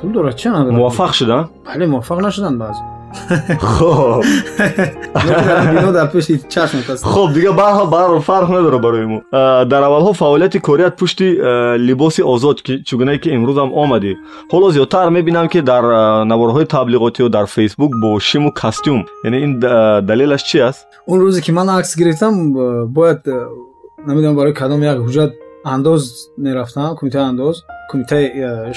пул дорад ча надорад муваффақ шуданд бале муваффақ нашуданд баъзе хоб. Хоб дига барҳол барҳол фарқ надора барои мо. Дар аввалҳо фаъолияти корият пушти либоси озод чӣ гунае ки имрӯзам омадӣ. Ҳоло зиёдтар мебинам ки дар наворҳои таблиғотиё дар фейсбук бо шиму костюм. Яъне ин далелаш чи аст? Он рӯзе ки ман акс гирифтам бояд намедонам барои кадом як ҳуҷҷат андоз мерафтам кумитаи андоз кумитаи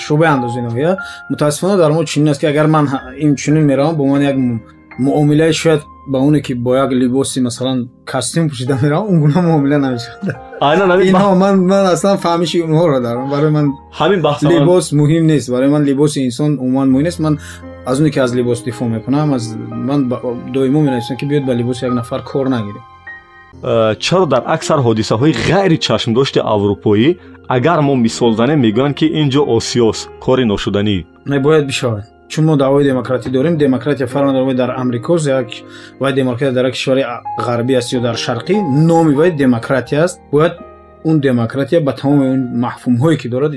шӯъбаи андози ноҳия мутаассифона дар мо чунин аст ки агар ман инчунин меравам бо ман як муомилаи шояд ба оне ки бо як либоси масалан костюм пӯшида меравам он гуна муомила намешавадман аслан фаҳмиши онҳоро дарам. Барои ман либос муҳим нест. Барои ман либоси инсон умуман муҳим нест. Ман аз оне ки аз либос дифоъ мекунам ман доимо менависам ки биёд ба либоси як нафар кор нагирем. Э, чаро дар аксар ҳодисаҳои ғайри чашмдошти аврупоӣ агар мо мисол занем мегӯянд ки ин ҷо осиёст кори ношуданӣ. Мебояд бишавад. Чун мо даъвои демократӣ дорем демократия фарқ надорад дар амрикост вай демократия дар як кишвари ғарбӣ аст ё дар шарқӣ номи вай демократия аст. Бояд он демократия ба тамоми он маҳфумҳое ки дорад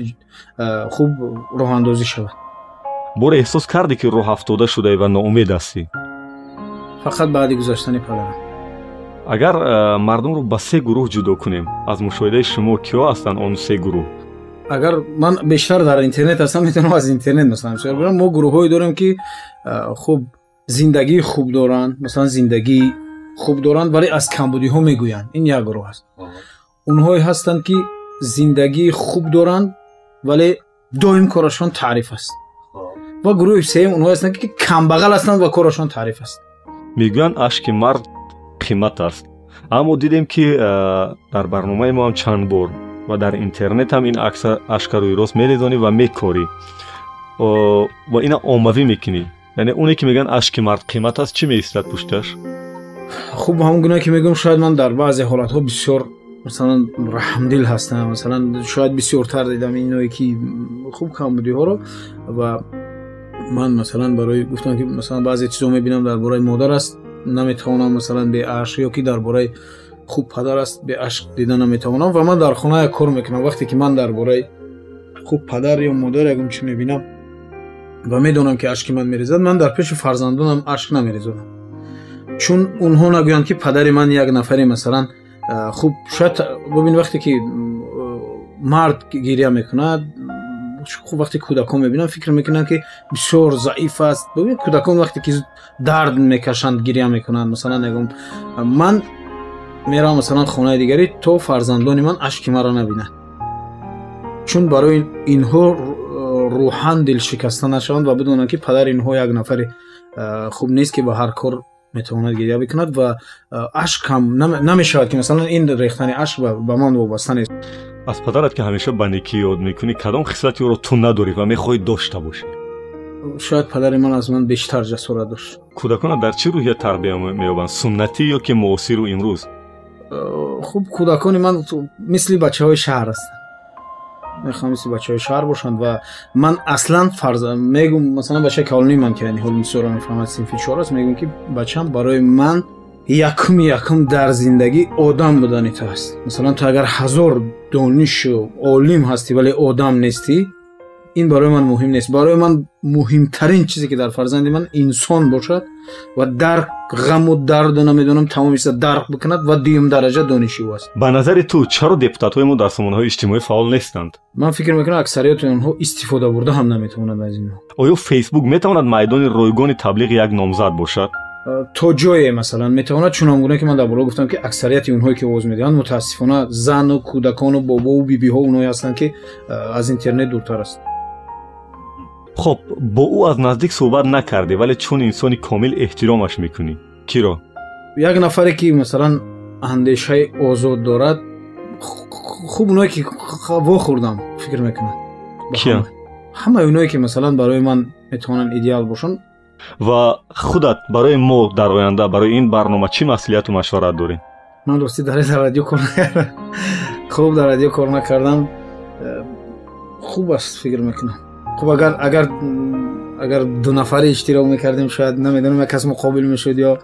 хуб роҳандозӣ шавад. Боре эҳсос карде ки роҳафтода шудаӣ ва ноумед ҳастӣ фақат баъди гузаштани падарам агар э, мардумро ба се гурӯҳ ҷудо кунем аз мушоҳидаи шумо киё ҳастанд он се гурӯҳ? Агар ман бештар дар интернет ҳастам метавонам аз интернет масалан мисол бирам мо гурӯҳҳое дорем ки э, хуб зиндагии хуб доранд. Масалан зиндагии хуб доранд вале аз камбудиҳо мегӯянд. Ин як гурӯҳ аст онҳое ҳастанд ки зиндагии хуб доранд вале доим корашон таъриф аст. Ва гурӯҳи сеюм онҳое ҳастанд ки камбағал ҳастанд ва корашон таъриф аст. Мегӯянд ашки мард қимат аст аммо дидем ки э, дар барномаи мо ҳам чанд бор ва дар интернет ҳам ин ашка рӯи рост мерезонӣ ва мекорӣ ва ина оммавӣ мекунӣ яъне оне ки мегӯянд ашки мард қимат аст чӣ меистад пушташ хуб ҳамон гуна ки мегӯям шояд ман дар баъзе ҳолатҳо бисёр масалан раҳмдил ҳастам масалан шояд бисёртар дидам иное ки хуб камбудиҳоро ва ман масалан барои гуфтам ки масалан баъзе чизо мебинам дар бораи модар аст Наметавонам масалан беашқ ё ки дар бораи хуб падар аст беашқ дида наметавонам ва ман дар хона як кор мекунам. Вақте ки ман дар бораи хуб падар ё модар ягон чӣ мебинам ва медонам ки ашки ман мерезад ман дар пеши фарзандонам ашк намерезонам. Чун онҳо нагӯянд ки падари ман як нафаре масалан хуб шояд бубин вақте ки мард гирья мекунад خوب وقتی کودکان می‌بینم فکر می‌کنن که بسیار ضعیف است. ببین کودکان وقتی که درد می‌کشند گریه می‌کنن مثلا نگم من میرم مثلا خونه دیگری تو فرزندان من اشک مرا نبینه چون برای اینها روحان دل شکسته نشوند و بدونن که پدر اینها یک نفر خوب نیست که با هر کار می‌تواند گریه بکند و اشک هم نمی‌شود که مثلا این ریختن اشک به من وابسته نیست. аз падарат ки ҳамеша ба некӣ ёд мекунӣ кадом хислати ӯро ту надорӣ ва мехоҳӣ дошта бошӣ шояд падари ман аз ман бештар ҷасорат дошт кӯдаконат дар чӣ рӯҳия тарбия меёбанд суннатӣ ё ки муосиру имрӯз хуб кӯдакони ман мисли бачаҳои шаҳр ҳастанд мехоҳам мисли бачаҳои шаҳр бошанд ва ман аслан фарза мегум масалан бачаи калонии ман ки яъни ҳол мисора мефаҳмад синфи чор аст мегум ки бачам барои ман якум якум дар зиндагӣ одам будани ту аст масалан ту агар ҳазор донишу олим ҳастӣ вале одам нестӣ ин барои ман муҳим нест. Барои ман муҳимтарин чизе ки дар фарзанди ман инсон бошад ва дарк ғаму дарду намедонам тамомиса дарк бикунад ва дуюм дараҷа донишиву аст. Ба назари ту чаро депутатҳои мо дар сомонаҳои иҷтимоӣ фаъол нестанд? Ман фикр мекунам аксариёти онҳо истифода бурда ҳам наметавонанд аз инҳо. Оё фейсбук метавонад майдони ройгони таблиғи як номзад бошад توجوه مثلا می‌تواند چون آنگونه که من در بالا گفتم که اکثریت اونهایی که عضو میدن متاسفانه زن و کودکان و بابا و بیبی ها اونایی هستند که از اینترنت دورتر است. خب با او از نزدیک صحبت نکرده ولی چون انسانی کامل احترامش می‌کنی. کی را یک نفری که مثلا اندیشه آزاد دارد خوب اونایی که خوا خوردم فکر می‌کنن کیا؟ همه. اونایی که مثلا برای من می‌تونن ایدئال باشن ва худат барои мо дар оянда барои ин барнома чӣ маслиҳату машварат дорӣ ман рости дар радио кор накардам хуб дар радио кор накардам э, хуб аст фикр мекунам хуб агар агар агар ду нафаре иштирок мекардем шояд намедонам як кас муқобил мешуд ё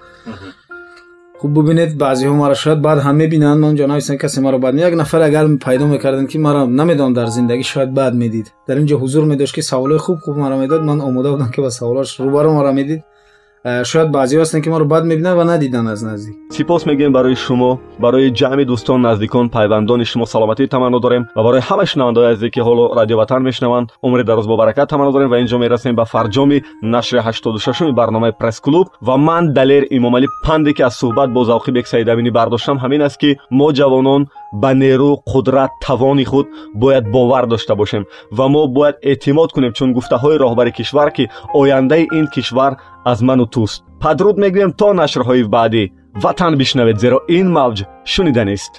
хуб бубинед баъзеҳо маро шояд баъд ҳам мебинанд ман ҷо навистам касе маро бад як нафар агар пайдо мекарданд ки маро намедонам дар зиндагӣ шояд баъд медид дар ин ҷо ҳузур медошт ки саволҳои хуб хуб маро медод ман омода будам ки ба саволаш рӯбаро маро медид Шояд баъзеҳо ҳастанд ки моро бад мебинанд ва надидан аз наздик. Сипос мегӯем барои шумо барои ҷамъи дӯстон наздикон пайвандони шумо саломатии таманно дорем ва барои ҳама шунавандаҳои азизе ки ҳоло радио ватан мешунаванд. Умри дароз бо баракат таманно дорем ва инҷо мерасем ба фарҷоми нашри ҳаштоду шашуми барномаи пресс-клуб ва ман далер имомалӣ панде ки аз суҳбат бо завқи бек саидаминӣ бардоштам ҳамин аст ки мо ҷавонон ба нерӯ қудрат тавони худ бояд бовар дошта бошем ва мо бояд эътимод кунем чун гуфтаҳои роҳбари кишвар ки ояндаи ин кишвар аз ману туст. Падруд мегӯем то нашрҳои баъдӣ. Ватан бишнавед зеро ин мавҷ шуниданист